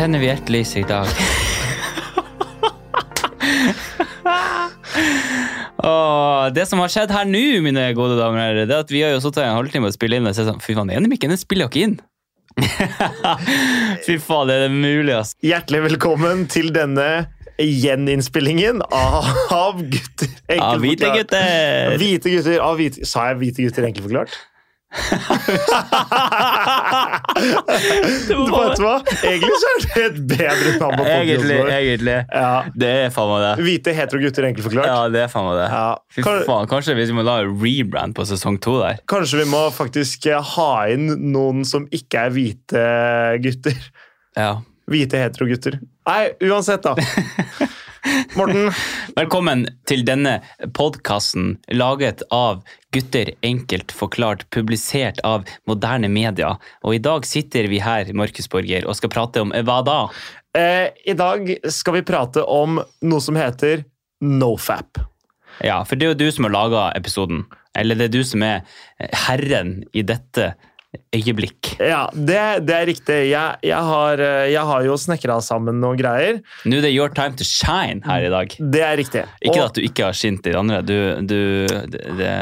tenner vi ett lys i dag. Åh, det som har skjedd her nå, mine gode damer og herrer, det er at vi har jo sittet en halvtime og spilt inn og sett sånn Fy faen, ene den spiller jo ikke inn. Fy faen, er det mulig, ass? Hjertelig velkommen til denne gjeninnspillingen av Gutter Av hvite gutter! Hvite gutter av hvite Sa jeg hvite gutter enkelt forklart? Det Du vet hva? Egentlig så er det et bedre navn på Egentlig, egentlig. Ja. Det er faen meg det. Hvite heterogutter, enkelt forklart. Ja, det er faen meg det. Ja. Fy Kan- faen, Kanskje vi må la rebrand på sesong to der. Kanskje vi må faktisk eh, ha inn noen som ikke er hvite gutter. Ja. Hvite heterogutter. Nei, uansett, da. Morten, Velkommen til denne podkasten laget av Gutter enkelt forklart, publisert av moderne media. Og i dag sitter vi her, Markus Borger, og skal prate om hva da? eh, i dag skal vi prate om noe som heter nofap. Ja, for det er jo du som har laga episoden. Eller det er du som er herren i dette øyeblikk. Ja, det, det er riktig. Jeg, jeg, har, eh, jeg har jo snekra sammen noen greier. Nå er det your time to shine her i dag. Det er riktig. Ikke og, at du ikke har skint i det andre. Du, du det, det,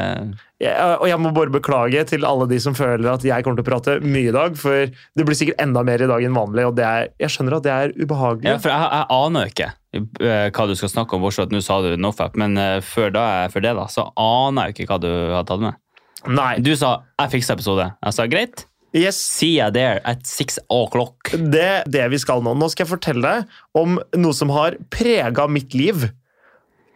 jeg, og jeg må bare beklage til alle de som føler at jeg kommer til å prate mye i dag, for det blir sikkert enda mer i dag enn vanlig, og det er, jeg skjønner at det er ubehagelig. Ja, for jeg, jeg aner jo ikke eh, hva du skal snakke om, bortsett fra at nå sa du nofap, men eh, før, da, før det da, så aner jeg ikke hva du har tatt med. Nei. Du sa 'jeg fikser episode'. Jeg sa greit. Yes, See you there at six o'clock. det, det vi skal nå. Nå skal jeg fortelle deg om noe som har prega mitt liv.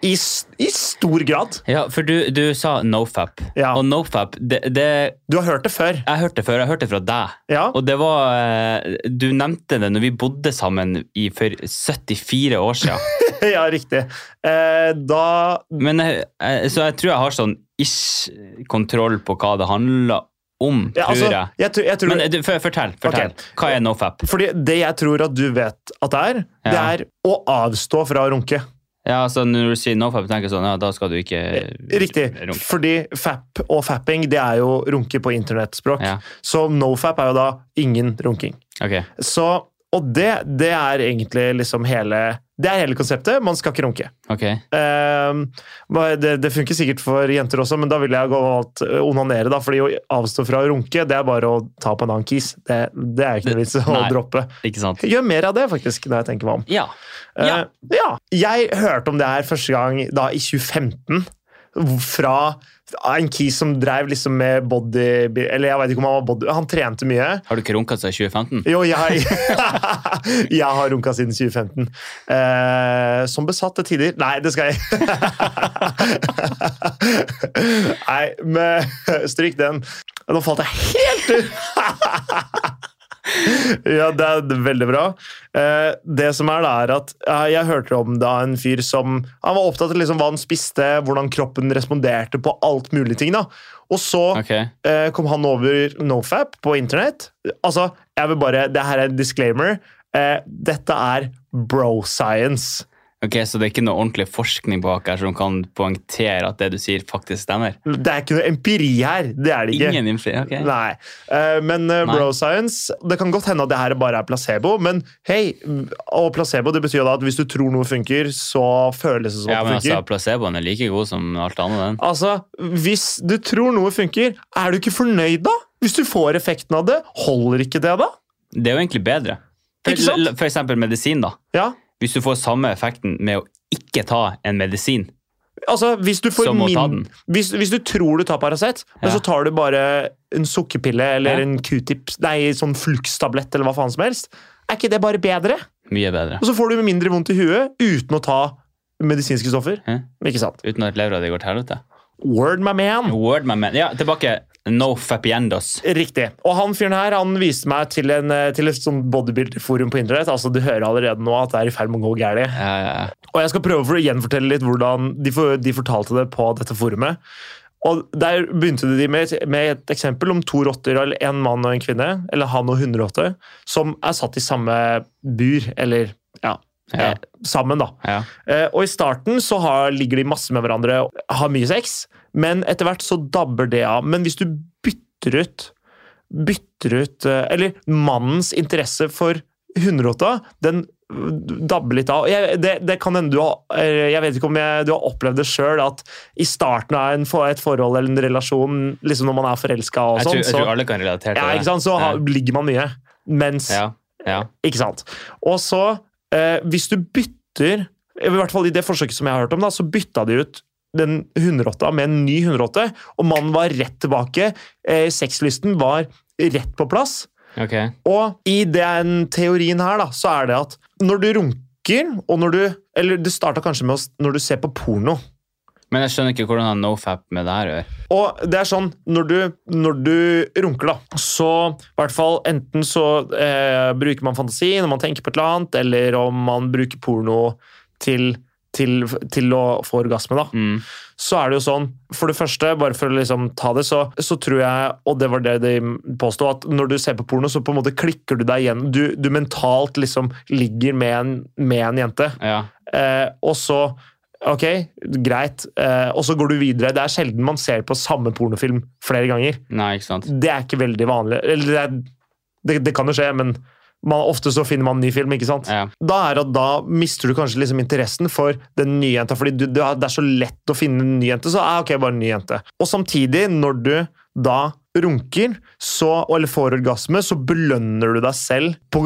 I, I stor grad. Ja, for du, du sa nofap. Ja. Og nofap, det, det Du har hørt det før. Jeg hørte det før, jeg hørte det fra deg. Ja. Og det var eh, Du nevnte det når vi bodde sammen i, for 74 år siden. ja, riktig. Eh, da Men jeg, jeg, så jeg tror jeg har sånn ish kontroll på hva det handler om, ja, altså, tror jeg. jeg, tror- jeg tror, Men eh, du, fortell. fortell. Okay. Hva er nofap? Fordi det jeg tror at du vet at det er, det er å avstå fra å runke. Ja, altså Når du sier nofap, tenker jeg sånn, ja, da skal du ikke Riktig. runke. Fordi fap og fapping det er jo runke på internettspråk. Ja. Så nofap er jo da ingen runking. Okay. Så, og det, det er egentlig liksom hele Det er hele konseptet. Man skal ikke runke. ok. Ehm, det, det funker sikkert for jenter også, men da vil jeg gå alt eh, onanere. da, fordi å avstå fra å runke, det er bare å ta på en annen kis. Det, det er ikke noe vits å droppe. Ikke sant? Gjør mer av det, faktisk, når jeg tenker meg om. Ja. Ja. Eh, ja. Jeg hørte om det her første gang da i 2015. Fra en kis som drev liksom med body... Eller jeg vet ikke om han var body... Han trente mye. Har du ikke runka siden 2015? Jo, jeg Jeg har runka siden 2015. Eh, som besatte tider. Nei, det skal jeg Nei, men stryk den. Nå falt jeg helt ut! Ja, det er veldig bra. Eh, det som er da, er at eh, jeg hørte om da en fyr som Han var opptatt av liksom hva han spiste, hvordan kroppen responderte på alt mulig ting. da. Og så okay. eh, kom han over nofap på internett. Altså, jeg vil bare, Det her er en disclaimer. Eh, dette er bro science. Ok, Så det er ikke noe ordentlig forskning bak her som kan poengtere at det du sier, faktisk stemmer? Det er ikke noe empiri her. Det er det ikke. Ingen empiri, Ok. Nei. Eh, men eh, Nei. bro science Det kan godt hende at det her bare er placebo, men hei, og placebo det betyr jo da at hvis du tror noe funker, så føles det som Ja, at men det funker. altså, Placeboen er like god som alt annet. den. Altså, Hvis du tror noe funker, er du ikke fornøyd da? Hvis du får effekten av det, holder ikke det da? Det er jo egentlig bedre. For, for eksempel medisin. da. Ja, Hvis du får samme effekten med å ikke ta en medisin, altså Hvis du min... Hvis, hvis du tror du tar Paracet, men så tar du bare en sukkerpille eller Ja. en q-tips, nei, sånn flux-tablett eller hva faen som helst, er ikke det bare bedre? mye bedre. Og så får du mindre vondt i huet uten å ta medisinske stoffer. Ja. Ikke sant? Uten at levra di går til helvete. Word, my man! Word, my man. Ja, tilbake. No fapiendos. Riktig. Og han fyren her han viste meg til, en, eh, til et sånt bodybuilder-forum på internett. Altså, Du hører allerede nå at det er i ferd med å gå galt. Ja, ja, ja. Og jeg skal prøve for å gjenfortelle litt hvordan de, for, de fortalte det på dette forumet. Og Der begynte de med, med et eksempel om to rotter, eller en mann og en kvinne, eller han og hunderotte, som er satt i samme bur, eller ja, Ja. eh, sammen, da. ja. Eh, og i starten så har, ligger de masse med hverandre og har mye sex, men etter hvert så dabber det av. Men hvis du bytter ut bytter ut eh, Eller mannens interesse for hunderota, den dabber litt av. Jeg, det, det kan hende du har Jeg vet ikke om jeg, du har opplevd det sjøl, at i starten av en, et forhold eller en relasjon, liksom når man er forelska og sånn, jeg så, alle kan relatere til ja, ikke sant, så ja. ligger man mye. Mens Ja, ja. Ikke sant? Og så, eh, hvis du bytter I hvert fall i det forsøket som jeg har hørt om, da, så bytta de ut den hunderotta med en ny hunderotte, og mannen var rett tilbake. Eh, sexlysten var rett på plass. Ok. Og i den teorien her, da, så er det at når du runker, og når du Eller det starta kanskje med oss når du ser på porno. Men jeg skjønner ikke hvordan han nofap med det her gjør. Og det er sånn, når du, når du runker, da, så i hvert fall enten så eh, bruker man fantasi når man tenker på et eller annet, eller om man bruker porno til, til, til å få orgasme, da. Mm. Så er det jo sånn, for det første, bare for å liksom ta det, så, så tror jeg, og det var det de påstod, at når du ser på porno, så på en måte klikker du deg igjen. Du, du mentalt liksom ligger med en, med en jente. Ja. Eh, og så Ok, greit. Eh, og så går du videre. Det er sjelden man ser på samme pornofilm flere ganger. Nei, ikke sant. Det er ikke veldig vanlig. Eller det, er, det, det kan jo skje, men man, ofte så finner man en ny film. ikke sant? Ja. Da er at da mister du kanskje liksom interessen for den nye jenta. fordi du, Det er så lett å finne en ny jente, så ah, ok, bare en ny jente. Og samtidig, når du da runker, så, eller får orgasme, så belønner du deg selv på,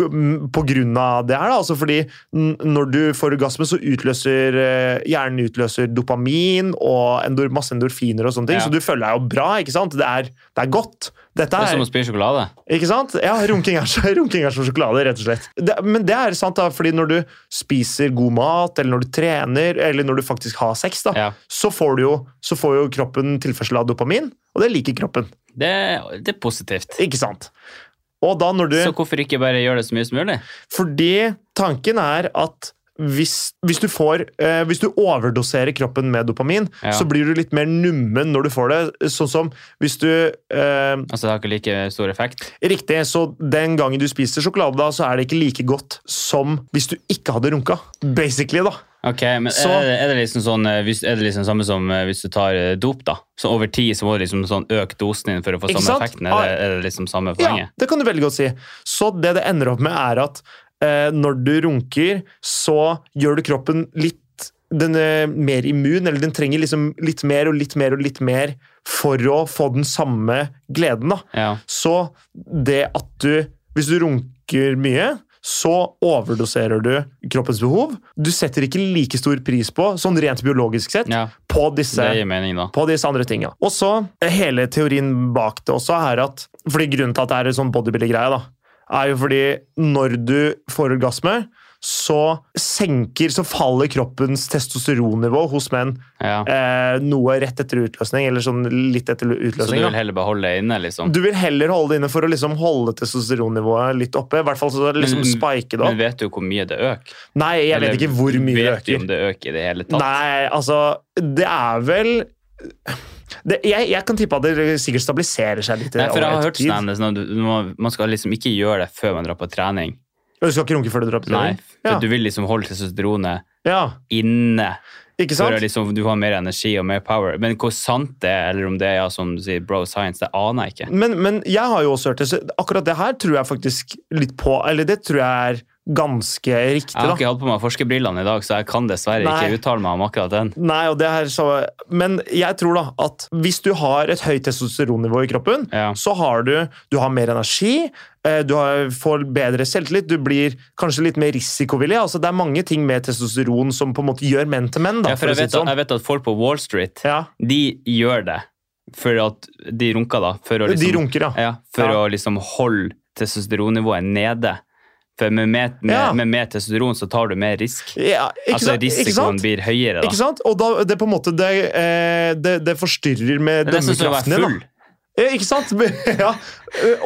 på grunn av det her. Da. Altså fordi når du får orgasme, så utløser eh, hjernen utløser dopamin og endor, masse endorfiner og sånne ting, Ja. så du føler deg jo bra. ikke sant? Det er, det er godt. Dette Det er er, som å spise sjokolade. ikke sant? Ja, runking er, runking er som sjokolade, rett og slett. Det, men det er sant, da, fordi når du spiser god mat, eller når du trener, eller når du faktisk har sex, da, Ja. så, får du jo, så får jo kroppen tilførsel av dopamin, og det liker kroppen. Det, det er positivt. Ikke sant? Du Så hvorfor ikke bare gjøre det så mye som mulig? Fordi tanken er at hvis, hvis, du får, eh, hvis du overdoserer kroppen med dopamin, Ja. så blir du litt mer nummen når du får det. Sånn som hvis du eh, Altså, det har ikke like stor effekt? Riktig, så den gangen du spiser sjokolade, da, så er det ikke like godt som hvis du ikke hadde runka. Basically, da. Ok, men Så- er, det, er det liksom sånn eh, Er det liksom samme som eh, hvis du tar eh, dop, da? Så over tid så må du liksom sånn øke dosen din for å få samme sant? effekten? Er det, er det liksom samme Ja, det kan du veldig godt si. Så det det ender opp med, er at når du runker, så gjør du kroppen litt den er mer immun, eller den trenger liksom litt mer og litt mer og litt mer for å få den samme gleden. da. Ja. Så det at du Hvis du runker mye, så overdoserer du kroppens behov. Du setter ikke like stor pris på, sånn rent biologisk sett, ja, på disse mening, på disse andre tingene. Og så hele teorien bak det også er at fordi Grunnen til at det er en sånn bodybuilder-greie, da, er jo fordi når du får orgasme, så senker, så faller kroppens testosteronnivå hos menn Ja. eh, noe rett etter utløsning, eller sånn litt etter utløsning. Så du vil heller beholde det inne, liksom? Du vil heller holde det inne for å liksom holde testosteronnivået litt oppe. I hvert fall så liksom Men- spike det Men vet du hvor mye det øker? Nei, jeg vet ikke hvor mye det øker. Vet du om det øker i det hele tatt? Nei, altså Det er vel det, jeg, jeg kan tippe at det sikkert stabiliserer seg litt. Nei, for jeg har hørt tid. sånn, at man, skal liksom ikke gjøre det før man drar på trening. Du skal ikke runke før du drar på trening? Nei, for Ja. du vil liksom holde testosteronet Ja, inne. ikke sant? å liksom, du har mer energi og mer power. Men hvor sant det er, eller om det er ja, som du sier, bro science, det aner jeg ikke. Men, men jeg har jo også hørt det, så akkurat det her tror jeg faktisk litt på Eller det tror jeg er ganske riktig, Jeg har ikke hatt på meg forskerbrillene i dag, så jeg kan dessverre Nei. ikke uttale meg om akkurat den. Nei, og det er så Men jeg tror da at hvis du har et høyt testosteronnivå i kroppen, Ja. så har du, du har mer energi, eh, du har, får bedre selvtillit, du blir kanskje litt mer risikovillig. Altså, det er mange ting med testosteron som på en måte gjør menn til menn. Da, Ja, for for jeg vet, det at, sånn. jeg vet at folk på Wall Street, Ja, de gjør det for at De runker, da. For å de liksom, runker, ja. ja, for å liksom holde testosteronnivået nede. For med med, Ja. med mer testosteron så tar du mer risk. ja Altså sant? risikoen blir høyere, da. Ikke sant? Og da, det på en måte det, eh, det, det forstyrrer med å dømmekraften din. Eh, Ikke sant? ja.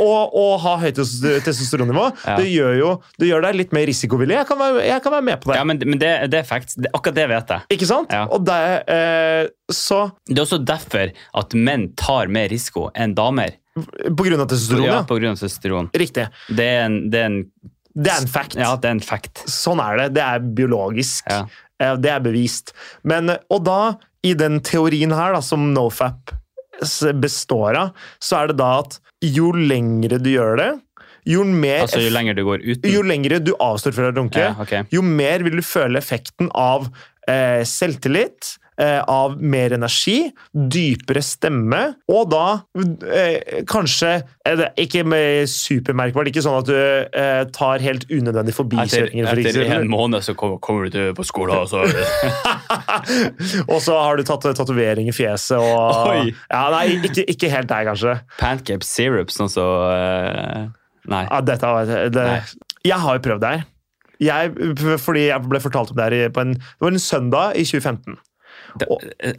Og, og ha høyt tes- testosteronnivå, Ja. det gjør jo det gjør deg litt mer risikovillig. Jeg kan være, jeg kan være med på det. Ja, men, men det, det er facts. Akkurat det vet jeg. Ikke sant? Ja. Og det, eh, så Det er også derfor at menn tar mer risiko enn damer. På grunn av testosteron, Ja, ja. på grunn av testosteron. Riktig. Det er en, det er en Det er en fact. Ja, det er en fact. Sånn er det. Det er biologisk. Ja. Eh, Det er bevist. Men, og da, i den teorien her, da, som nofap består av, så er det da at jo lengre du gjør det, jo mer Altså jo lenger du går uten? jo lengre du avstår fra å runke, Ja, okay. jo mer vil du føle effekten av eh, selvtillit, av mer energi, dypere stemme, og da eh, kanskje eh, Ikke supermerkbart, ikke sånn at du eh, tar helt unødvendige forbikjøringer. Etter, etter en måned så kommer, kommer du på skolen, og så og så har du tatt tatovering i fjeset og ja, Nei, ikke, ikke helt der, kanskje. pancake syrup, sånn så eh, Nei. Ja, dette det, Nei. jeg har jo prøvd det her. Jeg, fordi jeg ble fortalt om det her på en, det var en søndag i 2015.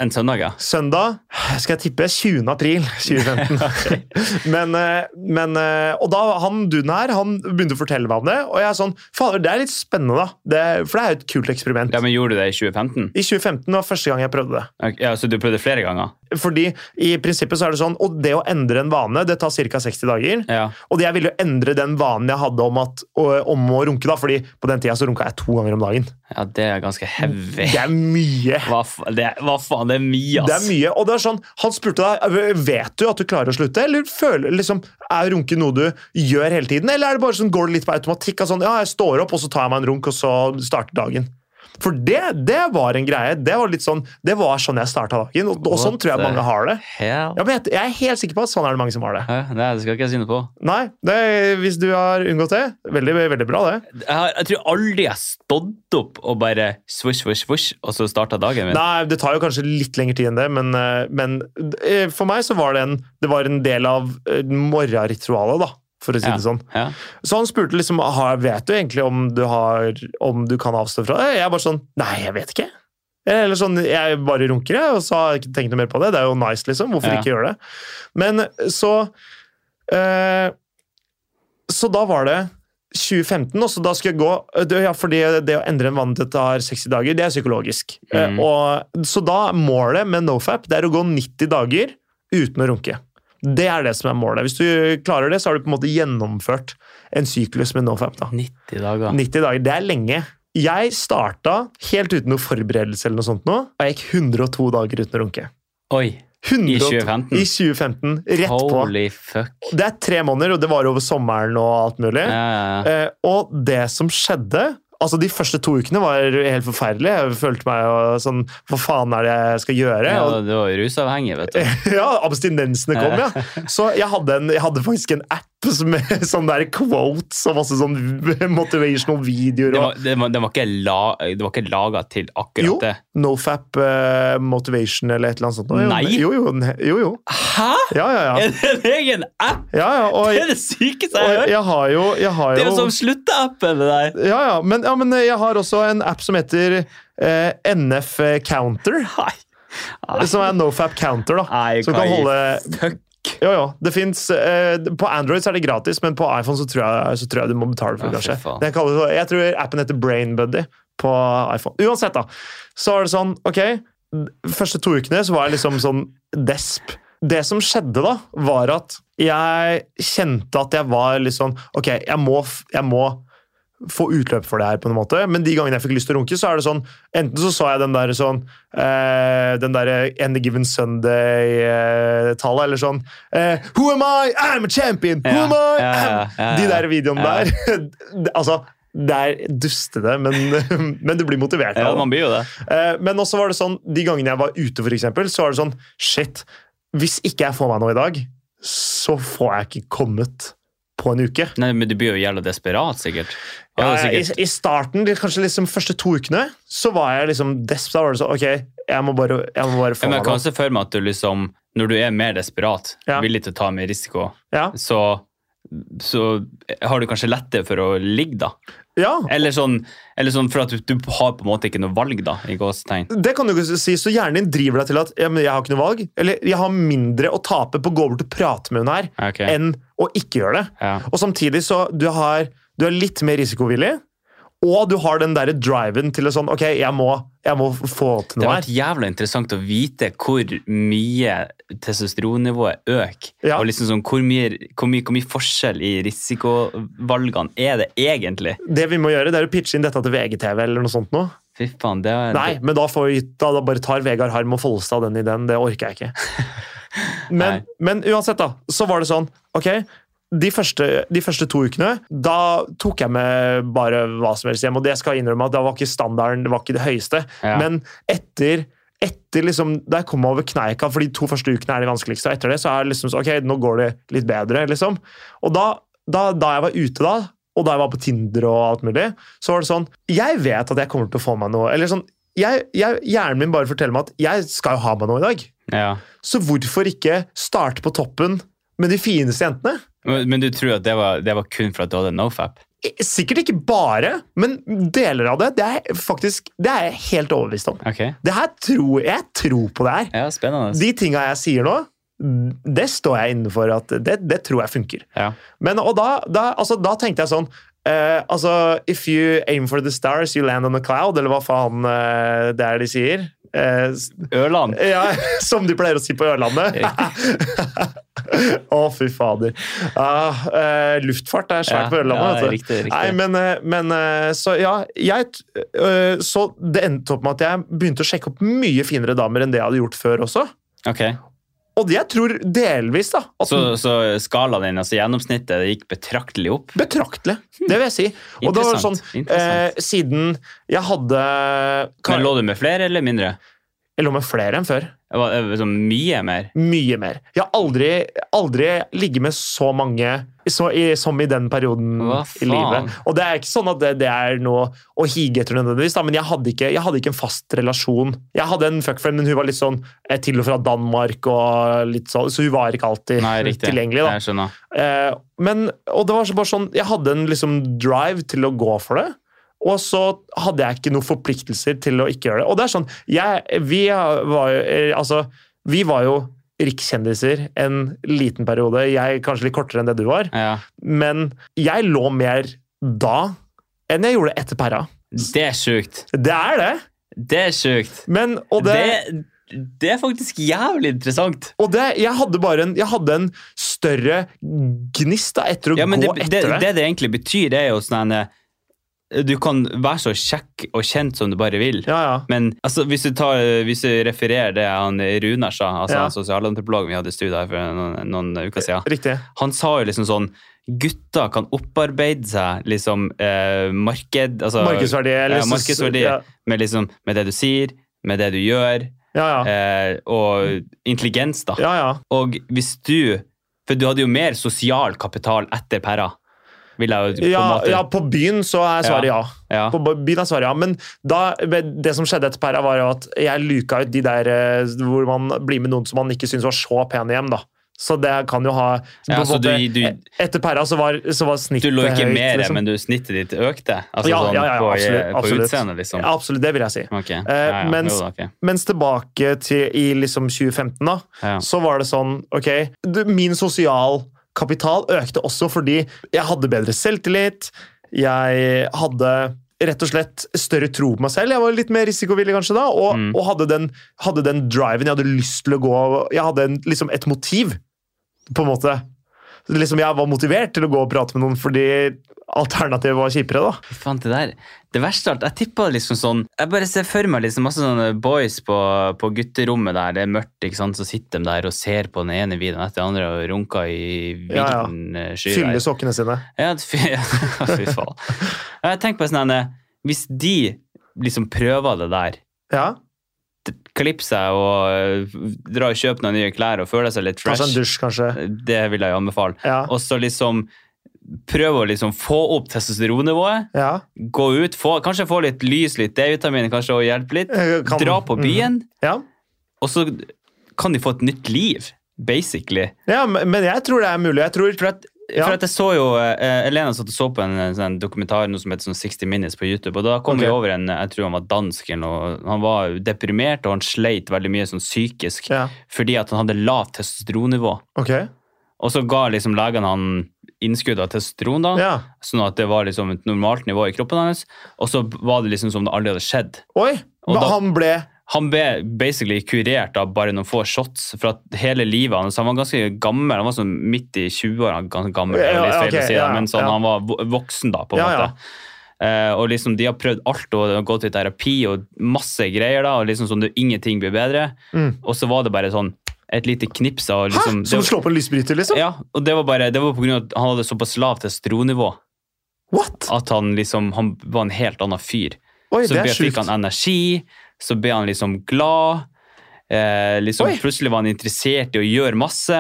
En søndag, ja. Søndag skal jeg tippe 20. april 2015. men, eh, men, eh, og da han duden her han begynte å fortelle meg om det, og jeg er sånn Fader, det er litt spennende, da. Det, for det er jo et kult eksperiment. ja. Men gjorde du det i 2015? I 2015 var første gang jeg prøvde det. Ja, Så du prøvde flere ganger? Fordi i prinsippet så er det sånn, og det å endre en vane, det tar ca. 60 dager. Ja. Og jeg ville jo endre den vanen jeg hadde om, at, om å runke, da, fordi på den tida så runka jeg to ganger om dagen. ja, det er ganske heavy. Det er mye. Hva, det, hva faen, det er mye, ass. Det er mye, og det er sånn, Han spurte deg vet du at du klarer å slutte, eller føler, liksom, er runke noe du gjør hele tiden, eller er det bare sånn, går det litt på automatikk? Sånn, ja, jeg står opp, og så tar jeg meg en runk, og så starter dagen. For det, det var en greie. Det var litt sånn, det var sånn jeg starta dagen, og, og sånn tror jeg mange har det. Ja, men jeg, jeg er helt sikker på at sånn er det mange som har det. Nei, det skal ikke jeg si noe på. Nei, det, hvis du har unngått det, veldig, veldig bra det. Jeg, har, jeg tror aldri jeg har stått opp og bare svosj, svosj, svosj, og så starta dagen min. Nei, det tar jo kanskje litt lengre tid enn det, men, eh, men eh, for meg så var det en, det var en del av eh, morgenritualet, da, for å si Ja. det sånn. Ja. Så han spurte liksom har, vet du egentlig om du, har, om du kan avstå fra det. Jeg er bare sånn Nei, jeg vet ikke. Eller sånn, Jeg bare runker, jeg, og så har jeg ikke tenkt noe mer på det. Det er jo nice, liksom. Hvorfor Ja. ikke gjøre det? Men så eh, Så da var det 2015, og så da skulle jeg gå det- Ja, fordi det å endre en vann det tar 60 dager, det er psykologisk. Eh, Mhm. og, så da målet med nofap det er å gå 90 dager uten å runke. Det er det som er målet. Hvis du klarer det, så har du på en måte gjennomført en syklus med nofap. da. 90 dager. 90 dager, det er lenge. Jeg starta helt uten noe forberedelse, eller noe sånt nå, og jeg gikk 102 dager uten å runke. Oi. 100 I 2015? I 2015, Rett på. Holy fuck. Det er tre måneder, og det var over sommeren og alt mulig. Ja, ja, ja. Eh, og det som skjedde Altså, De første to ukene var helt forferdelige. Jeg følte meg jo sånn Hva faen er det jeg skal gjøre? ja du var jo rusavhengig, vet du. ja, abstinensene kom, ja. Så jeg hadde, en, jeg hadde faktisk en app med sånne der quotes og masse sånn motivational videoer. Og, det var, det var ikke, la, det var ikke laga til akkurat Jo. det. Nofap uh, motivation eller et eller annet sånt. Jo, Nei. Jo, jo. jo, jo. Hæ?! Ja, ja, ja. Er det en egen app?! ja, ja og, Det er det sykeste jeg har hørt! jeg har jo, jeg har Det er jo jo som slutteappen det der. ja, ja, men, ja, men jeg har også en app som heter uh, NF Counter. Nei. Som er nofap counter, da. Nei, Som kan holde. Jo, jo. Det finnes, eh, på Android så er det gratis, men på iPhone så tror jeg, så tror jeg du må betale for det. Ja, kanskje. Det kalles, jeg tror appen heter BrainBuddy på iPhone. Uansett, da. Så er det sånn, ok Første to ukene så var jeg liksom sånn desp. Det som skjedde da, var at jeg kjente at jeg var litt sånn Ok, jeg må, jeg må få utløp for det her, på en måte. Men de gangene jeg fikk lyst til å runke, så er det sånn Enten så så jeg den der sånn eh, Den derre End Given Sunday-tallet, eller sånn eh, Who am I? I'm a champion! Who Ja, am I? ja, ja, De der videoene der. Altså, det er dustete, men, men du blir motivert Ja, av det. man blir jo det. Eh, Men også var det sånn, de gangene jeg var ute, for eksempel, så var det sånn Shit, hvis ikke jeg får meg noe i dag, så får jeg ikke kommet på en uke. Nei, men du blir jo jævla desperat, sikkert. Ja, i. I starten, de- kanskje liksom første to ukene, så var jeg liksom desp. Da var det sånn Ok, jeg må bare, jeg må bare få Ja, men meg jeg kan se for meg at du liksom, når du er mer desperat, Ja. villig til å ta mer risiko, Ja. så, så har du kanskje lettere for å ligge, da. ja, Eller sånn, eller sånn for at du, du har på en måte ikke noe valg, da, i gåstegn. det kan du ikke si. Så hjernen din driver deg til at jeg har ikke noe valg. Eller jeg har mindre å tape på å gå bort og prate med hun her, okay. enn å ikke gjøre det. Og samtidig så du har du er litt mer risikovillig, og du har den der driven til å sånn Ok, jeg må, jeg må få til Det noe har her. vært jævla interessant å vite hvor mye testosteronnivået øker. Ja. Og liksom sånn, hvor, mye, hvor, mye, hvor mye forskjell i risikovalgene er det egentlig? Det vi må gjøre, det er å pitche inn dette til VGTV eller noe sånt noe. Fy faen, det er Nei, men da, får da, da bare tar Vegard Harm og Follestad den i den. Det orker jeg ikke. Men, men uansett, da, så var det sånn Ok, de første, de første to ukene da tok jeg med bare hva som helst hjem. Og det skal jeg innrømme at det var ikke standarden, det var ikke det høyeste. Ja. Men etter, etter liksom, da jeg kom over kneika, for de to første ukene er de vanskeligste, og etter det så er det liksom så, ok, nå går det litt bedre. liksom. Og da, da, da jeg var ute da, og da jeg var på Tinder og alt mulig, så var det sånn Jeg vet at jeg kommer til å få meg noe. eller sånn, jeg, jeg, Hjernen min bare forteller meg at jeg skal jo ha meg noe i dag. Ja. Så hvorfor ikke starte på toppen med de fineste jentene? Men, men du tror at det var, det var kun for at du hadde nofap? Sikkert ikke bare, men deler av det. Det er faktisk, det er jeg helt overbevist om. Okay. Det her tror, jeg tror på det her. Ja, spennende. De tinga jeg sier nå, det står jeg inne for at det, det tror jeg funker. Ja. Men, og da, da, altså, da tenkte jeg sånn Uh, altså, If you aim for the stars, you land on a cloud, eller hva faen uh, det er de sier. Eh, Ørland. ja, som de pleier å si på Ørlandet. Å, fy fader. Ah, eh, luftfart er svært Ja, på Ørlandet. ja, du. riktig, riktig. Nei, men, eh, men Så ja, jeg Så det endte opp med at jeg begynte å sjekke opp mye finere damer enn det jeg hadde gjort før også. Ok. Og jeg tror delvis da Så, så skalaen din, altså gjennomsnittet, det gikk betraktelig opp? Betraktelig, det vil jeg si. Og det var sånn, eh, Siden jeg hadde Men lå du med flere eller mindre? Jeg lå med flere enn før. Sånn mye mer? Mye mer. Jeg har aldri, aldri ligget med så mange så i, som i den perioden i livet. Og det er ikke sånn at det, det er noe å hige etter nødvendigvis, da, men jeg hadde, ikke, jeg hadde ikke en fast relasjon. Jeg hadde en fuckfriend, men hun var litt sånn eh, til og fra Danmark, og litt sånn, så hun var ikke alltid Nei, tilgjengelig. da. Jeg skjønner. Eh, men, og det var så bare sånn, jeg hadde en liksom drive til å gå for det. Og så hadde jeg ikke noen forpliktelser til å ikke gjøre det. Og det er sånn, jeg, vi var jo, eh, altså, vi var jo rikskjendiser en liten periode. Jeg kanskje litt kortere enn det du var. Ja. Men jeg lå mer da enn jeg gjorde etter Perra. Det er sjukt. Det er det. Det er sjukt. Men, det, Det, det er faktisk jævlig interessant. og det jeg hadde bare en, jeg hadde en større gnist da, etter å Ja, men det, gå det, etter det. det det egentlig betyr, det er jo sånn en, eh, Du kan være så kjekk og kjent som du bare vil. Ja, ja. Men altså, hvis, du tar, hvis du refererer det han Runar sa, altså Ja. sosialantropologen vi hadde i studio her for noen, noen uker siden, Riktig. han sa jo liksom sånn Gutter kan opparbeide seg liksom eh, marked altså, Markedsverdi. ja, markedsverdi Ja, med, liksom, med det du sier, med det du gjør, ja. ja. eh, og intelligens, da. ja, ja. Og hvis du For du hadde jo mer sosial kapital etter Perra, vil jeg jo på en Ja, måte ja, på byen så er svaret ja. Ja. På byen er svaret ja, Men da, det som skjedde etter Perra, var jo at jeg luka ut de der eh, hvor man blir med noen som man ikke syns var så pene hjem. da. Så det kan jo ha Ja, måte, du- du- Etter Perra så var, så var Du lå ikke høyt, mer, liksom. men du, snittet ditt økte? Altså Ja, sånn ja, ja, på, absolutt, på absolutt. utseendet, liksom? Ja, absolutt, det vil jeg si. Okay. Eh, mens- jo okay. Mens tilbake til i liksom 2015, da, så var det sånn Ok, min sosialkapital økte også fordi jeg hadde bedre selvtillit. Jeg hadde rett og slett større tro på meg selv. Jeg var litt mer risikovillig kanskje da, og, Mm. og hadde, den, hadde den driven. Jeg hadde lyst til å gå Jeg hadde en, liksom et motiv, på en måte. Liksom Jeg var motivert til å gå og prate med noen fordi alternativet var kjipere. da. Faen, det der Det verste av alt, jeg tippa liksom sånn Jeg bare ser for meg liksom masse sånne boys på, på gutterommet der, det er mørkt, ikke sant, så sitter de der og ser på den ene videoen etter den andre og runker i vilden ja. ja, sky. Fyller sokkene sine. Ja, fy, faen. Jeg tenker på sånn Hvis de liksom prøver det der Ja, Klippe seg og øh, dra og kjøpe noen nye klær og føle seg litt fresh. Kanskje en dusj, kanskje. Det vil jeg anbefale. Ja, Og så liksom prøve å liksom få opp testosteronnivået. ja. Gå ut, få, kanskje få litt lys, litt D-vitamin, kanskje og hjelpe litt. Eh, kan- Dra på byen, Ja. og så kan de få et nytt liv, basically. ja, men jeg tror det er mulig. Jeg tror For at, Ja. for at jeg så jo eh, Elena satt og så på en, en sånn dokumentar noe som heter sånn 60 Minutes på YouTube, og da kom okay. vi over en Jeg tror han var dansk og. Han var deprimert, og han sleit veldig mye sånn psykisk Ja, fordi at han hadde lavt testosteronnivå. Okay. Og så ga liksom legen han innskudd av testosteron, da, Ja. sånn at det var liksom et normalt nivå i kroppen hans. Og så var det liksom som det aldri hadde skjedd. Oi! Og Men da- han ble Han ble basically kurert av bare noen få shots for at hele livet hans. Han var ganske gammel, han var sånn midt i 20-åra, ganske gammel, litt Ja, okay, å si, ja, men sånn, ja. han var voksen da, på en Ja, måte. Uh, og liksom De har prøvd alt og gått i terapi og masse greier, da, og liksom sånn, det, ingenting blir bedre. Mm. Og så var det bare sånn et lite knips av Hæ? liksom, Som å slå på en lysbryter, liksom? Ja, og det var bare Det var på grunn av at han hadde såpass lavt testosteronnivå What? at han liksom Han var en helt annen fyr. Oi, Så det er fikk han energi, så ble han liksom glad. Eh, liksom Oi. Plutselig var han interessert i å gjøre masse.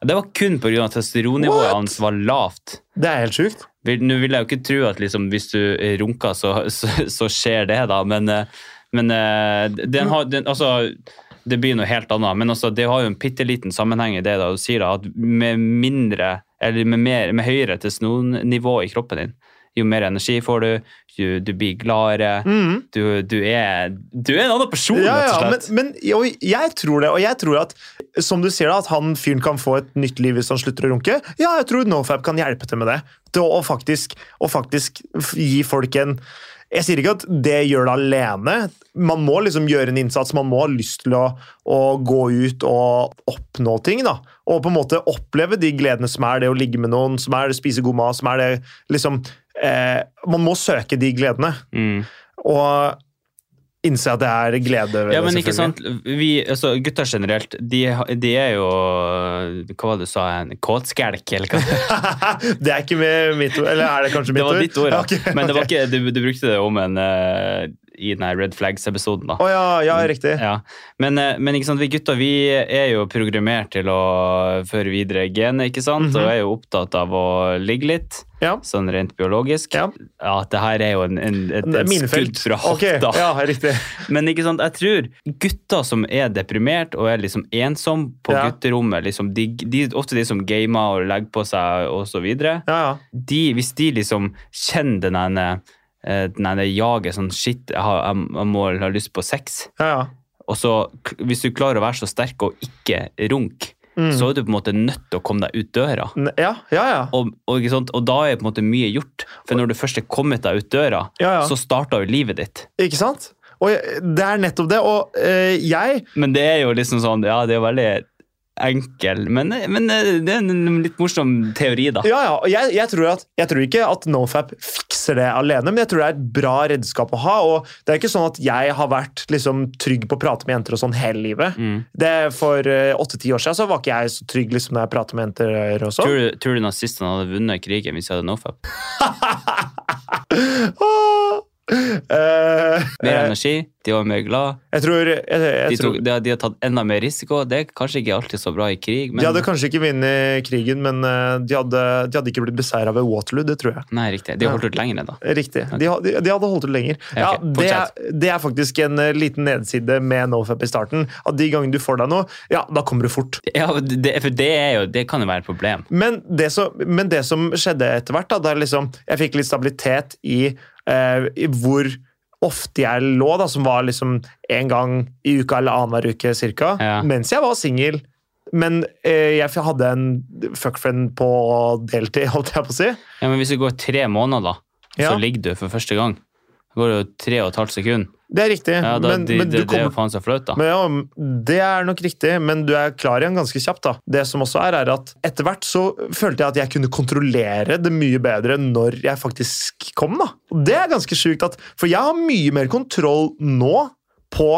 Det var kun pga. at testosteronnivået What? hans var lavt. Det er helt sjukt. Nå vil jeg jo ikke tro at liksom, hvis du runker, så, så, så skjer det, da, men, eh, men eh, den har, den, altså, det blir noe helt annet. Men altså, det har jo en bitte liten sammenheng i det da, du sier da, at med mindre, eller med, mer, med høyere testosteronnivå i kroppen din, jo mer energi får du, jo, du blir gladere, mm. du, du, er, du er en annen person, Ja, rett og slett. men, men jo, jeg tror det, og jeg tror at som du sier da, at han fyren kan få et nytt liv hvis han slutter å runke. Ja, jeg tror NoFap kan hjelpe til med det. Til å, å faktisk, å faktisk gi folk en Jeg sier ikke at det gjør det alene. Man må liksom gjøre en innsats. Man må ha lyst til å, å gå ut og oppnå ting. da. Og på en måte oppleve de gledene som er det å ligge med noen, som er det å spise god mat, som er det liksom eh, Man må søke de gledene. Mm. Og innse at det er glede ved Ja, det. men ikke sant, vi, altså, gutter generelt, de, de er jo Hva var det du sa? En kåtskjelk, eller hva? det er ikke mitt ord. Eller er det kanskje mitt ord? Det var ditt ord, ja. Okay, ok, Men det var ikke, du, du brukte det om en eh, i den Red Flags-episoden, da. Oh, ja, ja, riktig. Ja. Men, eh, men ikke sant, vi gutter vi er jo programmert til å føre videre genet, ikke sant? Mhm. Og er jo opptatt av å ligge litt, Ja. sånn rent biologisk. Ja. det her er jo en, en, et, et skudd fra hofta. Okay. ja, riktig. Men ikke sant, jeg tror gutter som er deprimert og er liksom ensom på Ja. gutterommet, liksom, de, de, ofte de som gamer og legger på seg videre, Ja, ja. de, hvis de liksom kjenner den ene, eh, det er jaget sånn shit, jeg har, jeg, må ha lyst på sex, ja, ja. og så hvis du klarer å være så sterk og ikke runk, Mm. så er du på en måte nødt til å komme deg ut døra. Ja, ja, ja. Og, og, og da er på en måte mye gjort, for når du først er kommet deg ut døra, så starter jo livet ditt. Ikke sant? Og det er nettopp det. Og øh, jeg Men det er jo liksom sånn, ja, det er veldig enkel, men, men eh, det er en litt morsom teori, da. Ja, ja. Jeg, jeg, tror at, jeg tror ikke at NoFap fikser det alene, men jeg tror det er et bra redskap å ha. og Det er ikke sånn at jeg har vært liksom, trygg på å prate med jenter og sånn hele livet. Mm. Det For åtte-ti år siden så var ikke jeg så trygg liksom, når jeg prater med jenter. og sånn. Tror du, tror du nazistene hadde vunnet krigen hvis de hadde nofap? Eh, Mer eh, energi, de var mer glad, jeg tror, jeg, jeg de, tror de, de har tatt enda mer risiko. Det er kanskje ikke alltid så bra i krig, men De hadde kanskje ikke vunnet krigen, men eh, de hadde, de hadde ikke blitt beseira ved Waterloo. Det tror jeg. Nei, riktig. De har holdt ut lenger, da. Riktig. De, de, de hadde holdt ut lenger. Ja, okay. det, er, det er faktisk en liten nedside med NoFap i starten. At de gangene du får deg noe, ja, da kommer du fort. Ja, det, for det, jo, det kan jo være et problem. Men det, som- men det som skjedde etter hvert, da, der liksom, jeg fikk litt stabilitet i hvor ofte jeg lå, da, som var liksom en gang i uka eller annenhver uke cirka, Ja. mens jeg var singel. Men eh, jeg hadde en fuckfriend på deltid, holdt jeg på å si. Ja, men hvis det går tre måneder, da, Ja. så ligger du for første gang. Det går jo tre og et halvt sekund. Det er riktig. Ja, da, men, de, men du kommer, det er jo faen så flaut, da. Men ja, Det er nok riktig, men du er klar igjen ganske kjapt. da. Det som også er, er at Etter hvert så følte jeg at jeg kunne kontrollere det mye bedre når jeg faktisk kom. da. Og Det er ganske sjukt, at, for jeg har mye mer kontroll nå på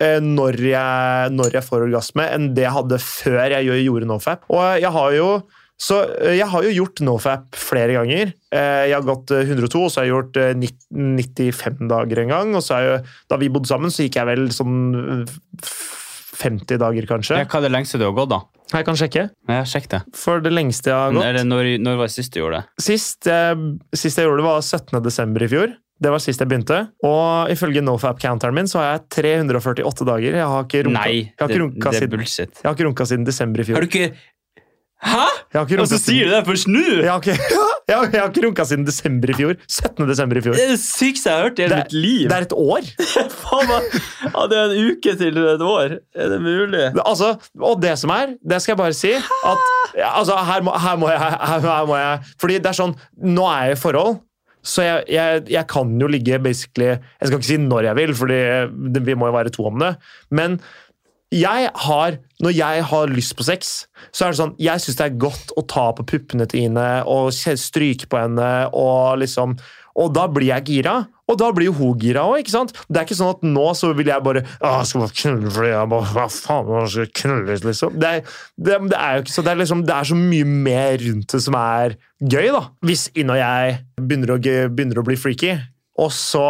eh, når, jeg, når jeg får orgasme, enn det jeg hadde før jeg gjorde- gjorde nofap. Og jeg har jo så eh, jeg har jo gjort nofap flere ganger. Eh, Jeg har gått eh, 102, og så har jeg gjort eh, 90 95 dager en gang. Og så har jeg, da vi bodde sammen, så gikk jeg vel sånn eh, 50 dager, kanskje. Ja, hva er det lengste du har gått, da? Jeg kan sjekke. Ja, sjekk det. For det lengste jeg har gått Eller når, når var det sist du gjorde det? Sist, eh, sist jeg gjorde det, var 17. desember i fjor. Det var sist jeg begynte. Og ifølge nofap-counteren min så har jeg 348 dager. Jeg har ikke runka, Nei, det, det er bullshit. jeg har ikke runka siden desember i fjor. Har du ikke Hæ?! Og så sier du det først nå?! Jeg har ikke, jeg har, jeg har ikke runka siden desember i fjor. 17. desember i fjor. Det er det sykeste jeg har hørt i hele mitt liv! Det er et år! Faen! Ja, det er en uke til et år. Er det mulig? Altså, og det som er, det skal jeg bare si at altså, her, må, her, må jeg, her, her må jeg Fordi det er sånn Nå er jeg i forhold, så jeg, jeg, jeg kan jo ligge basically Jeg skal ikke si når jeg vil, for vi må jo være to om det. Men jeg har, når jeg har lyst på sex, så er det sånn Jeg syns det er godt å ta på puppene til Ine og stryke på henne og liksom Og da blir jeg gira. Og da blir jo hun gira òg? Det er ikke sånn at nå så vil jeg bare jeg skal bare knulle fordi jeg bare Hva faen, jeg skal knulle, liksom. Det det, det er jo ikke så det er, liksom, det er så mye mer rundt det som er gøy, da. Hvis Inn og jeg begynner å, begynner å bli freaky, og så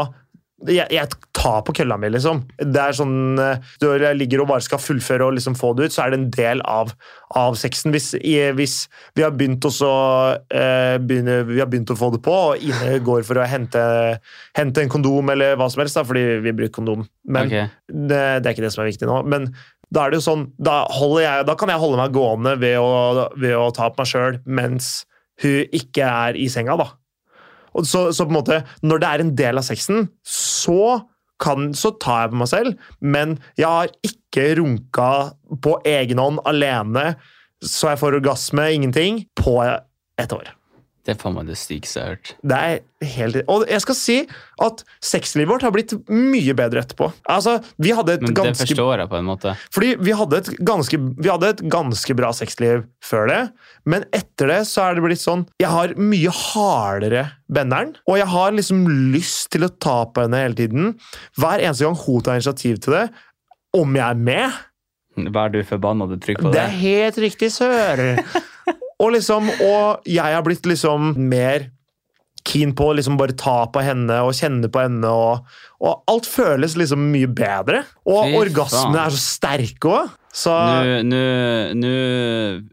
jeg, jeg, tar på kølla mi, liksom. Det er sånn eh, Du ligger og bare skal fullføre og liksom få det ut, så er det en del av, av sexen. Hvis, hvis, vi har også, eh, begynner, vi har begynt å få det på, og Ine går for å hente, hente en kondom eller hva som helst, da, fordi vi bruker kondom. Men okay. det, det, er ikke det som er viktig nå. Men da er det jo sånn, da, jeg, da kan jeg holde meg gående ved å, ved å ta på meg sjøl mens hun ikke er i senga, da. Så, så, på en måte, når det er en del av sexen, så, kan, så tar jeg på meg selv, men jeg har ikke runka på egen hånd alene så jeg får orgasme, ingenting, på et år. Det er faen meg det sykeste jeg har hørt. Det er helt... Og jeg skal si at sexlivet vårt har blitt mye bedre etterpå. Altså, vi hadde et Men ganske... det forstår jeg på en måte. Fordi vi hadde, et ganske, vi hadde et ganske bra sexliv før det, men etter det så er det blitt sånn Jeg har mye hardere benderen, og jeg har liksom lyst til å ta på henne hele tiden. Hver eneste gang hun tar initiativ til det, om jeg er med Vær du forbanna du trykker på det? Det er helt riktig, sør! Og, liksom, og jeg har blitt liksom mer keen på å liksom bare ta på henne og kjenne på henne. Og, og alt føles liksom mye bedre. Og Fy orgasmene er så sterke òg. Så Nå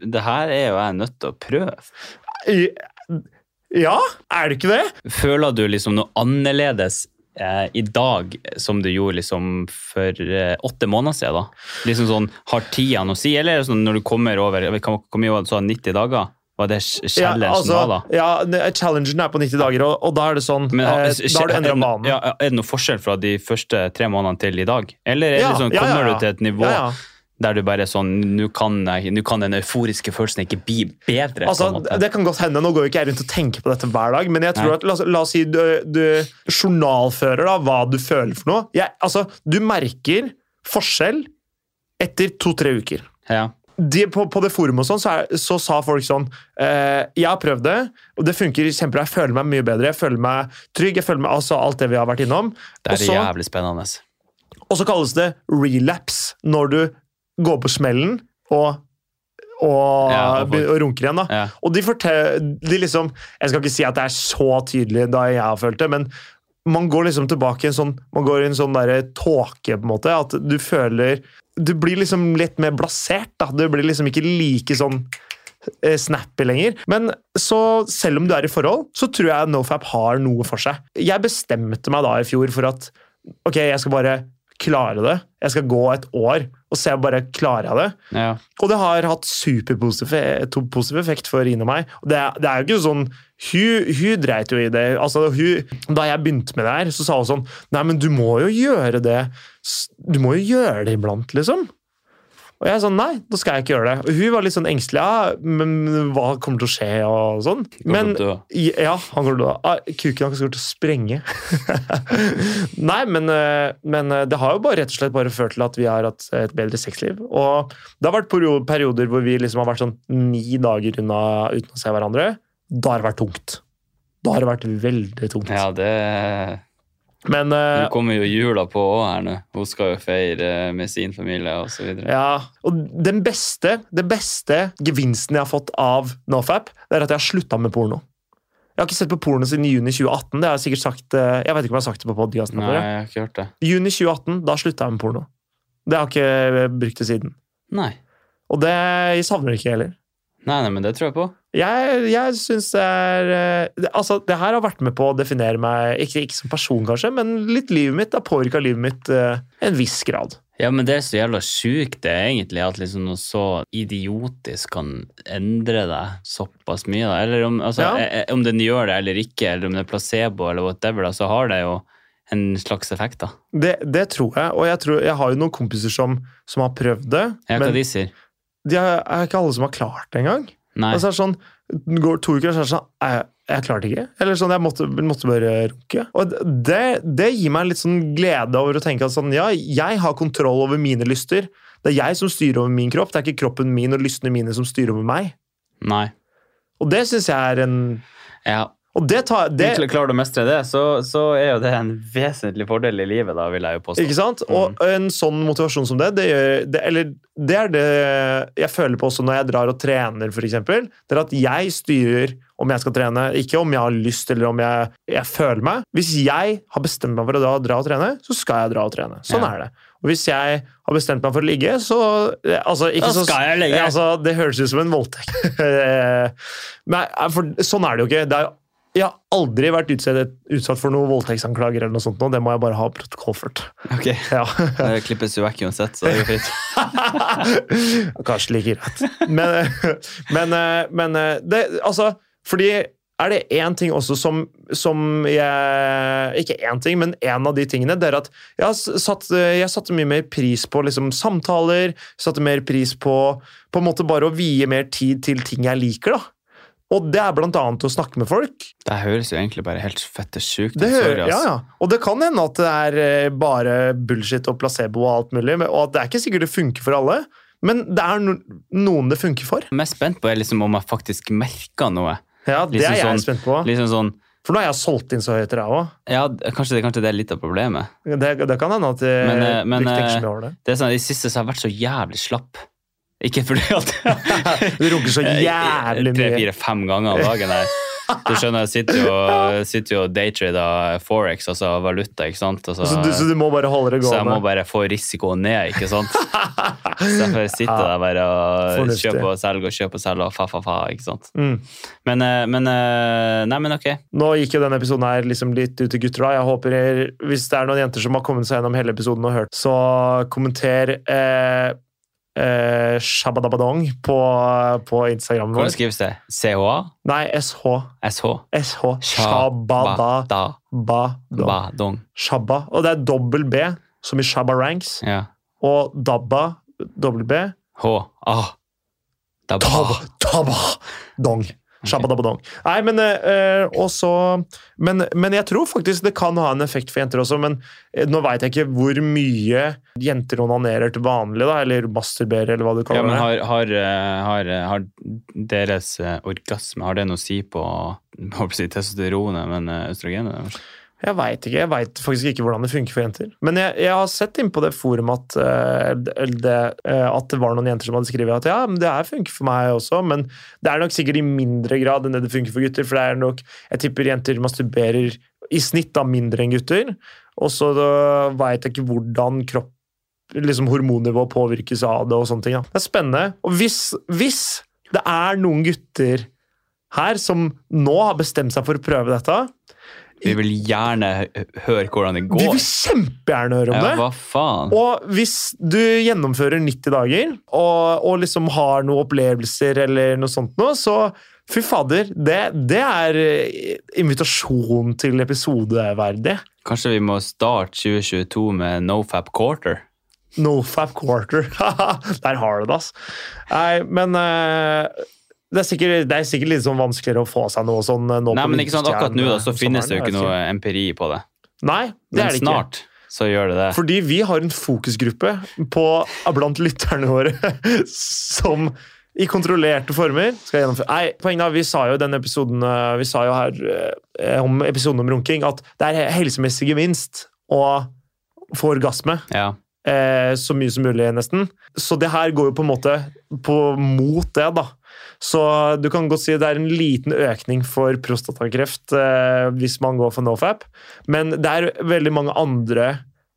Det her er jo jeg nødt til å prøve. Ja, er det ikke det? Føler du liksom noe annerledes i dag som du gjorde liksom for eh, åtte måneder siden? da? Liksom sånn, Har tida noe å si, eller er sånn når du kommer over hvor mye var det, 90 dager? Var det challengen ja, altså, da? Ja, challengen er på 90 dager, og, og da er det sånn Men, eh, Da har du endra banen. Ja, er det noe forskjell fra de første tre månedene til i dag? Eller er det sånn, kommer du til et nivå der du bare er sånn Nå kan, kan, den euforiske følelsen ikke bli bedre. Altså, det kan godt hende. Nå går jo ikke jeg rundt og tenker på dette hver dag, men jeg tror at, la, la oss si du, du journalfører da, hva du føler for noe. Jeg, altså, du merker forskjell etter to-tre uker. Ja. De, på, på, det forumet og sånn, så, er, så, sa folk sånn eh, Jeg har prøvd det, og det funker kjempebra. Jeg føler meg mye bedre, jeg føler meg trygg. jeg føler meg, altså Alt det vi har vært innom. Det er Også, jævlig spennende. Og så kalles det relapse når du går på smellen og og, ja, og, og runker igjen. da. Ja. Og de forteller de liksom, Jeg skal ikke si at det er så tydelig da jeg har følt det, men man går liksom tilbake i en sånn man går i en sånn tåke, på en måte. At du føler Du blir liksom litt mer blasert. da. Du blir liksom ikke like sånn eh, snappy lenger. Men så selv om du er i forhold, så tror jeg NoFap har noe for seg. Jeg bestemte meg da i fjor for at ok, jeg skal bare klare det. Jeg skal gå et år og se bare klarer jeg det. Ja. Og det har hatt superpositiv effekt for Ine og meg. Og det, det, er jo ikke sånn Hun, hun dreit jo i det. Altså, hun, da jeg begynte med det her, så sa hun sånn Nei, men du må jo gjøre det. Du må jo gjøre det iblant, liksom. Og jeg sånn, nei, da skal jeg ikke gjøre det. Og hun var litt sånn engstelig. Ja, men hva kommer til å skje? og sånn. Men, ja, han kommer til å dø. Ah, kuken hans kommer til å sprenge. nei, men, eh, men, eh, det har jo bare rett og slett bare ført til at vi har hatt et bedre sexliv. Og det har vært perioder hvor vi liksom har vært sånn ni dager unna uten å se hverandre. Da har det vært tungt. Da har det vært veldig tungt. Ja, det men uh, Nå kommer jo jula på òg her nå. Hun skal jo feire med sin familie osv. Ja, og den beste, den beste gevinsten jeg har fått av NoFap, det er at jeg har slutta med porno. Jeg har ikke sett på porno siden juni 2018. Det har Jeg sikkert sagt, eh, jeg vet ikke om jeg har sagt det på podkasten. Nei, jeg har ikke hørt det. Juni 2018, da slutta jeg med porno. Det har jeg ikke brukt det siden. Nei. Og det jeg savner det ikke heller. Nei, nei, men det tror jeg på. Jeg, jeg syns det er eh, Altså, det her har vært med på å definere meg, ikke, ikke som person kanskje, men litt livet mitt. Det har påvirka livet mitt uh, en viss grad. Ja, men det er så jævla sjukt det egentlig at liksom noe så idiotisk kan endre deg såpass mye. Da. Eller om, altså, ja. Eh, om den gjør det eller ikke, eller om det er placebo eller whatever, da, så har det jo en slags effekt, da. Det, det tror jeg, og jeg, tror, jeg har jo noen kompiser som, som har prøvd det. Ja, hva de sier? de er, er ikke alle som har klart det engang. Altså, er det sånn, går to uker, og så er det sånn Jeg, jeg klarte ikke. Eller sånn, jeg måtte, måtte bare runke. Og det, det, gir meg litt sånn glede over å tenke at sånn, ja, jeg har kontroll over mine lyster. Det er jeg som styrer over min kropp, det er ikke kroppen min og lystene mine som styrer over meg. Nei. Og det syns jeg er en ja. Og det tar det, Klarer du å mestre det, så, så er jo det en vesentlig fordel i livet, da, vil jeg jo påstå. Ikke sant? Og en sånn motivasjon som det, det, gjør, det, eller, det er det jeg føler på også når jeg drar og trener, f.eks. Det er at jeg styrer om jeg skal trene, ikke om jeg har lyst eller om jeg, jeg føler meg. Hvis jeg har bestemt meg for å dra, dra og trene, så skal jeg dra og trene. Sånn Ja. er det. Og hvis jeg har bestemt meg for å ligge, så altså, ikke Da så- skal jeg ligge. Altså, det høres ut som en voldtekt. Nei, for sånn er det jo ikke. Det er, jeg har aldri vært utsatt, utsatt for noen voldtektsanklager eller noe sånt. nå. Det må jeg bare ha protokollført. Ok, Ja. Det klippes jo vekk uansett, så det jo fint. Kanskje like greit. Men, men, men det, altså Fordi er det én ting også som, som jeg Ikke én ting, men en av de tingene, det er at jeg, satt, jeg satte mye mer pris på liksom, samtaler. Satte mer pris på på en måte bare å vie mer tid til ting jeg liker. da. Og det er blant annet å snakke med folk. Det høres jo egentlig bare helt fette sjukt ut. Hører, ja, ja. Og det kan hende at det er eh, bare bullshit og placebo og alt mulig, og at det er ikke sikkert det funker for alle, men det er noen det funker for. Jeg er mest spent på er liksom om jeg faktisk merker noe. Ja, Det Liksom er jeg sånn- spent på. Liksom sånn, For nå har jeg solgt inn så høyt, jeg òg. ja, kanskje det, kanskje det er litt av problemet. Det, det kan hende at jeg, Men, eh, men, du ikke tenker så eh, mye over det. Det er sånn, I siste så har jeg vært så jævlig slapp. Ikke fordi at Du runker så jævlig Tre, mye. fire, fem ganger om dagen her. Du skjønner, jeg sitter jo, sitter jo og daytrader Forex, altså valuta, ikke sant. Altså, så, Så du, så du må bare holde det så jeg må bare få risikoen ned, ikke sant. Så jeg får sitte der bare og kjøpe og selge og kjøpe og selge og fa, fa, fa, ikke sant. Mm. Men, eh, men eh, Nei, men ok. Nå gikk jo denne episoden her liksom litt ut til gutter. da. Jeg håper Hvis det er noen jenter som har kommet seg gjennom hele episoden og hørt, så kommenter eh, eh, shabadabadong på, på Instagram. Hvordan skrives det? CHA? Nei, SH. SH? SH. Shabadabadong. Da, Ba. ba. Shabba. Og det er dobbel B, som i Shabba Ranks. Ja. Og Dabba, dobbel B. H. Ah. Dabba. Dabba. Dabba. dong. Shabba dabba dong. Nei, men øh, også men, men jeg tror faktisk det kan ha en effekt for jenter også. Men eh, nå veit jeg ikke hvor mye jenter onanerer til vanlig, da, eller masturberer, eller hva du Ja, kaller men det. har, har, eh, har, eh, har deres eh, orgasme Har det noe å si på på testosteronet, men eh, østrogenet? Jeg veit ikke. Jeg veit faktisk ikke hvordan det funker for jenter. Men jeg, jeg har sett inn på det forumet at, uh, det, uh, at det var noen jenter som hadde skrevet at ja, men det her funker for meg også, men det er nok sikkert i mindre grad enn det det funker for gutter. For det er nok Jeg tipper jenter masturberer i snitt da mindre enn gutter. Og så veit jeg ikke hvordan kropp liksom hormonnivået påvirkes av det. og sånne ting. Da. Det er spennende. Og hvis, hvis det er noen gutter her som nå har bestemt seg for å prøve dette Vi vil gjerne høre hvordan det går. Vi vil kjempegjerne høre om Ja, det. hva faen? Og hvis du gjennomfører 90 dager og, og liksom har noen opplevelser eller noe sånt noe, så fy fader, det, det er eh, invitasjon til episodeverdig. Kanskje vi må starte 2022 med nofap quarter? Nofap quarter. Der har du det, ass. Nei, men eh, det, er sikkert, det er sikkert litt sånn vanskeligere å få seg noe sånn eh, nå Nei, men ikke sant, akkurat nå da, så finnes det jo ikke noe empiri på det. Nei, det Men er det ikke. snart så gjør det det. Fordi vi har en fokusgruppe på, blant lytterne våre som i kontrollerte former skal gjennomføre Nei, poenget er, vi sa jo i denne episoden eh, Vi sa jo her eh, om episoden om runking at det er helsemessig gevinst å få orgasme. Ja. Eh, så mye som mulig, nesten. Så det her går jo på en måte på, mot det, da. Så du kan godt si det er en liten økning for prostatakreft eh, hvis man går for nofap, men det er veldig mange andre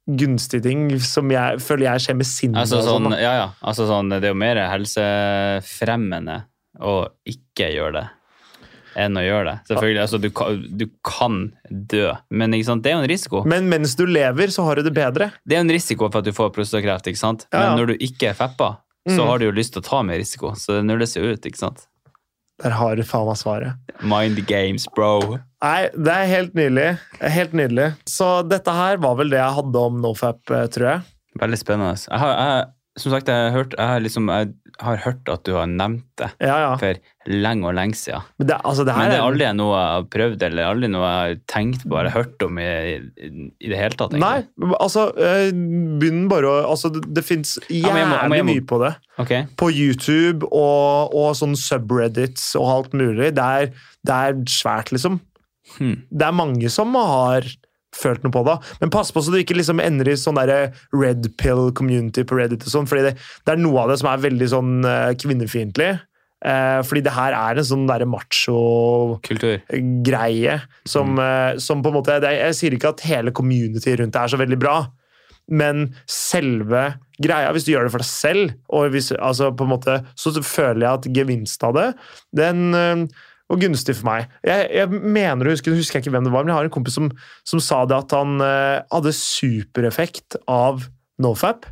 gunstige ting som jeg føler jeg skjer med sinnet. Altså, sånn, sånn, ja, ja. Altså, sånn, det er jo mer helsefremmende å ikke gjøre det enn å gjøre det. Selvfølgelig, altså, du, kan, du kan dø, men det er jo en risiko. Men mens du lever, så har du det bedre. Det er jo en risiko for at du får prostatakreft, ikke sant? Ja, ja. men når du ikke er feppa, så Mm. har du jo lyst til å ta mer risiko, så det nulles jo ut, ikke sant? Der har du faen meg svaret. Mind games, bro. Nei, det er helt nydelig. Helt nydelig. Så dette her var vel det jeg hadde om nofap, eh, tror jeg. Veldig spennende. Jeg har, jeg, som sagt, jeg har, hørt, jeg, har liksom, jeg har hørt at du har nevnt det Ja, ja. for lenge og lenge siden. Men det, altså, det Men det er aldri noe jeg har prøvd, eller aldri noe jeg har tenkt på eller hørt om i, i, i det hele tatt. Nei, altså eh, Begynn bare å altså, Det, det fins Ja, jævlig må- mye på det. Okay. På YouTube og, og sånn subreddits og alt mulig. Det er, det er svært, liksom. Hmm. Det er mange som har følt noe på det. Men pass på så du ikke liksom ender i sånn der red pill community på Reddit. og sånn, fordi det, det er noe av det som er veldig sånn eh, kvinnefiendtlig. Eh, fordi det her er en sånn derre macho-greie som, eh, som på en måte det, Jeg sier ikke at hele community rundt det er så veldig bra, men selve greia, hvis du gjør det for deg selv, og hvis, altså på en måte, så føler jeg at gevinst av det, den var gunstig for meg. Jeg, jeg mener å huske, husker jeg ikke hvem det var, men jeg har en kompis som, som sa det at han uh, hadde supereffekt av nofap.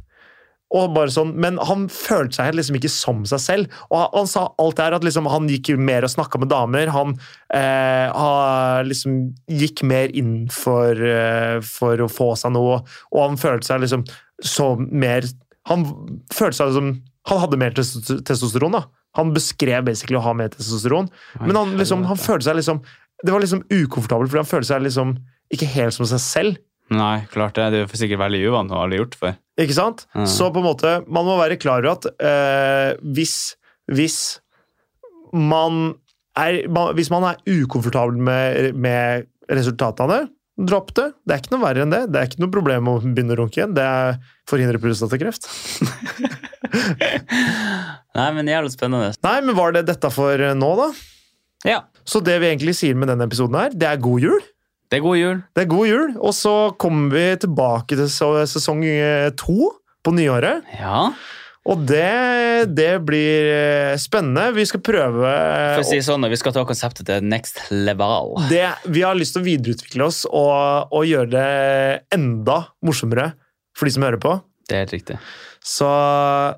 Og bare sånn, men han følte seg liksom ikke som seg selv. Og han, han sa alt det her, at liksom han gikk mer og snakka med damer. Han eh, har liksom gikk mer inn for, eh, for å få seg noe, og han følte seg liksom så mer Han følte seg liksom Han hadde mer testosteron, da. Han beskrev basically å ha mer testosteron, men han, liksom, han følte seg liksom Det var liksom ukomfortabelt, fordi han følte seg liksom ikke helt som seg selv. Nei, klart det. Det er sikkert veldig uvant å ha gjort før. Ikke sant? Mm. Så på en måte, man må være klar over at eh, hvis, hvis man er Hvis man er ukomfortabel med, med det, dropp det. Det er ikke noe verre enn det. Det er ikke noe problem å begynne å runke igjen. Det er forhindrer prostatakreft. Nei, men jævlig spennende. Nei, men var det dette for eh, nå, da? Ja. Så det vi egentlig sier med denne episoden her, det er god jul. Det er god jul. Det er god jul, og så kommer vi tilbake til sesong eh, to på nyåret. Ja. Og det, det blir eh, spennende. Vi skal prøve For å si sånn, vi skal ta konseptet til next level. det, Vi har lyst til å videreutvikle oss og, og gjøre det enda morsommere for de som hører på. Det er helt riktig. Så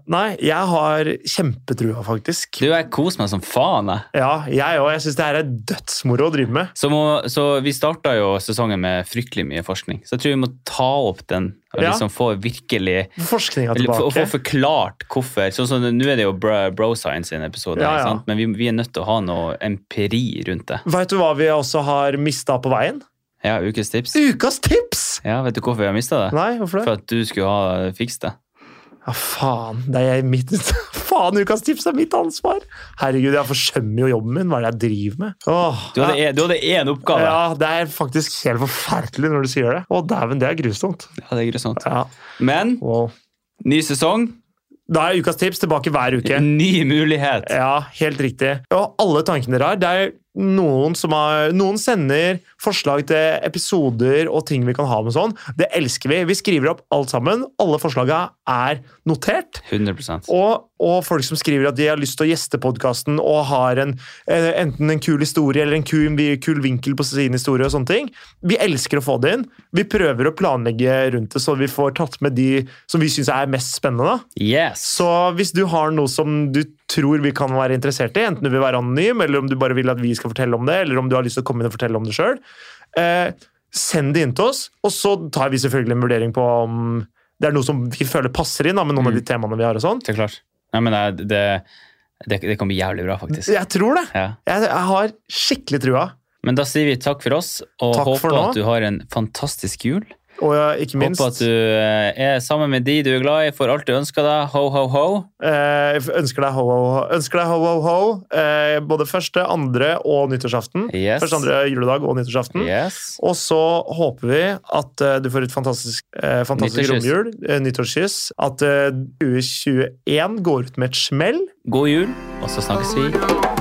nei, jeg har kjempetrua, faktisk. Du, jeg koser meg som faen, jeg. Ja, jeg òg. Jeg syns det her er dødsmoro å drive med. Så, må, så vi starta jo sesongen med fryktelig mye forskning. Så jeg tror vi må ta opp den og Ja. liksom få virkelig Forskninga tilbake. få, få forklart hvorfor. Sånn som Nå er det jo Bro, bro Science sin episode, Ja, ja. men vi, vi er nødt til å ha noe empiri rundt det. Veit du hva vi også har mista på veien? Ja, ukes tips. Ukas tips! Ja, Vet du hvorfor vi har mista det? Nei, hvorfor det? For at du skulle ha fikst det. Ja, faen. Det er mitt Faen, ukas tips er mitt ansvar! Herregud, jeg forsømmer jo jobben min. Hva er det jeg driver med? Åh, Du hadde, du hadde én oppgave. Ja, det er faktisk helt forferdelig når du sier det. Å, dæven, det er grusomt. Ja, det er grusomt. Ja. Men Wow. ny sesong, Da er ukas tips tilbake hver uke. ny mulighet. Ja, helt riktig. Og alle tankene dere har, det er noen som har Noen sender forslag til episoder og ting vi kan ha med sånn. Det elsker vi. Vi skriver opp alt sammen. Alle forslagene er notert. 100 Og, og folk som skriver at de har lyst til å gjeste podkasten og har en, eh, enten en kul historie eller en kul, kul vinkel på sin historie. og sånne ting. Vi elsker å få det inn. Vi prøver å planlegge rundt det, så vi får tatt med de som vi syns er mest spennende. Yes. Så hvis du har noe som du tror vi kan være interessert i, enten du vil være anonym, eller om du bare vil at vi skal fortelle om det, eller om du har lyst til å komme inn og fortelle om det sjøl, eh, send det inn til oss, og så tar vi selvfølgelig en vurdering på om det er noe som vi føler passer inn da, med noen av de temaene vi har. og sånn. Nei, men det, det, det, det kan bli jævlig bra, faktisk. Jeg tror det. Ja. Jeg, jeg har skikkelig trua. Men da sier vi takk for oss, og Takk håper at du har en fantastisk jul. Og jeg, ikke minst Håper at du eh, er sammen med de du er glad i, får alt du ønsker deg. Ho, ho, ho. eh, ønsker deg ho, ho, ho. Ønsker deg ho, ho, ho. Eh, både første, andre og nyttårsaften. Yes. Første, andre juledag og nyttårsaften. Yes. Og så håper vi at uh, du får et fantastisk, eh, fantastisk romjul, eh, nyttårskyss. At eh, 2021 går ut med et smell. God jul, og så snakkes vi.